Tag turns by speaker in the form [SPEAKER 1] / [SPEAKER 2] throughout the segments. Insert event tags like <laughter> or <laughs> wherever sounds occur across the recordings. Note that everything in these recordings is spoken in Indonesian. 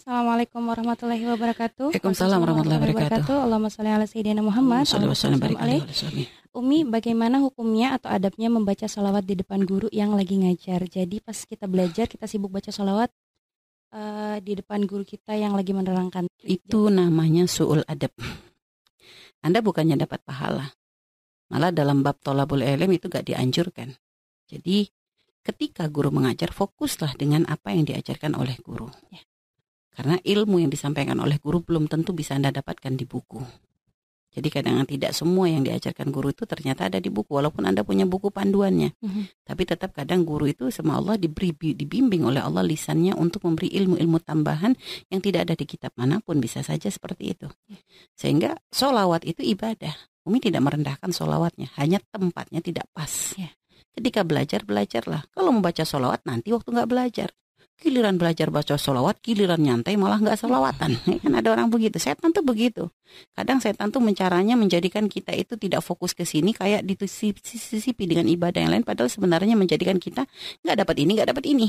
[SPEAKER 1] Assalamualaikum warahmatullahi wabarakatuh.
[SPEAKER 2] Waalaikumsalam warahmatullahi wabarakatuh.
[SPEAKER 1] Allahumma sholli ala sayyidina Muhammad. Umi, bagaimana hukumnya atau adabnya membaca salawat di depan guru yang lagi ngajar? Jadi pas kita belajar kita sibuk baca salawat eh, di depan guru kita yang lagi menerangkan.
[SPEAKER 2] Itu namanya su'ul adab. Anda bukannya dapat pahala. Malah dalam bab tolabul ilm itu gak dianjurkan. Jadi ketika guru mengajar fokuslah dengan apa yang diajarkan oleh guru.
[SPEAKER 1] Ya.
[SPEAKER 2] Karena ilmu yang disampaikan oleh guru belum tentu bisa Anda dapatkan di buku. Jadi kadang tidak semua yang diajarkan guru itu ternyata ada di buku walaupun Anda punya buku panduannya.
[SPEAKER 1] Mhm.
[SPEAKER 2] Tapi tetap kadang guru itu sama Allah diberi dibimbing oleh Allah lisannya untuk memberi ilmu-ilmu tambahan yang tidak ada di kitab mana pun bisa saja seperti itu. Sehingga solawat itu ibadah. Umi tidak merendahkan solawatnya, hanya tempatnya tidak pas.
[SPEAKER 1] Ya.
[SPEAKER 2] Ketika belajar belajarlah. Kalau membaca solawat nanti waktu nggak belajar. Giliran belajar baca solawat, giliran nyantai malah nggak solawatan. <laughs> Ya kan ada orang begitu. Setan tuh begitu. Kadang setan tuh mencaranya menjadikan kita itu tidak fokus ke sini kayak disisipi dengan ibadah yang lain. Padahal sebenarnya menjadikan kita nggak dapat ini, nggak dapat ini.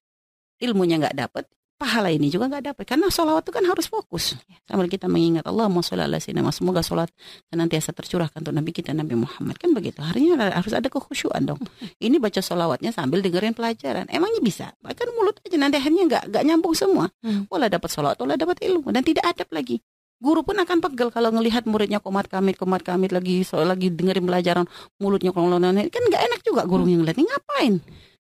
[SPEAKER 2] <laughs> Ilmunya nggak dapat, pahala ini juga nggak dapat. Karena solawat itu kan harus fokus. Sambil kita mengingat Allah, sholli ala sayyidina. Semoga sholat senantiasa tercurahkan untuk Nabi kita Nabi Muhammad. Kan begitu. Harinya harus ada kekhusyuan dong. Ini baca solawatnya sambil dengerin pelajaran. Emangnya bisa? Bahkan mulut aja nanti akhirnya nggak nggak nyambung semua.
[SPEAKER 1] Hmm.
[SPEAKER 2] Wala dapat solawat, wala dapat ilmu dan tidak adab lagi. Guru pun akan pegel kalau ngelihat muridnya komat kamit, komat kamit lagi so, lagi dengerin pelajaran mulutnya kolong kan nggak enak juga guru yang ngeliat ini ngapain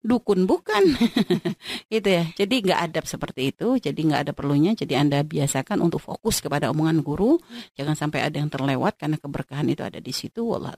[SPEAKER 2] dukun bukan. <laughs> Itu ya. Jadi nggak adab seperti itu jadi nggak ada perlunya. Jadi anda biasakan untuk fokus kepada omongan guru. Jangan sampai ada yang terlewat karena keberkahan itu ada di situ. Wallah.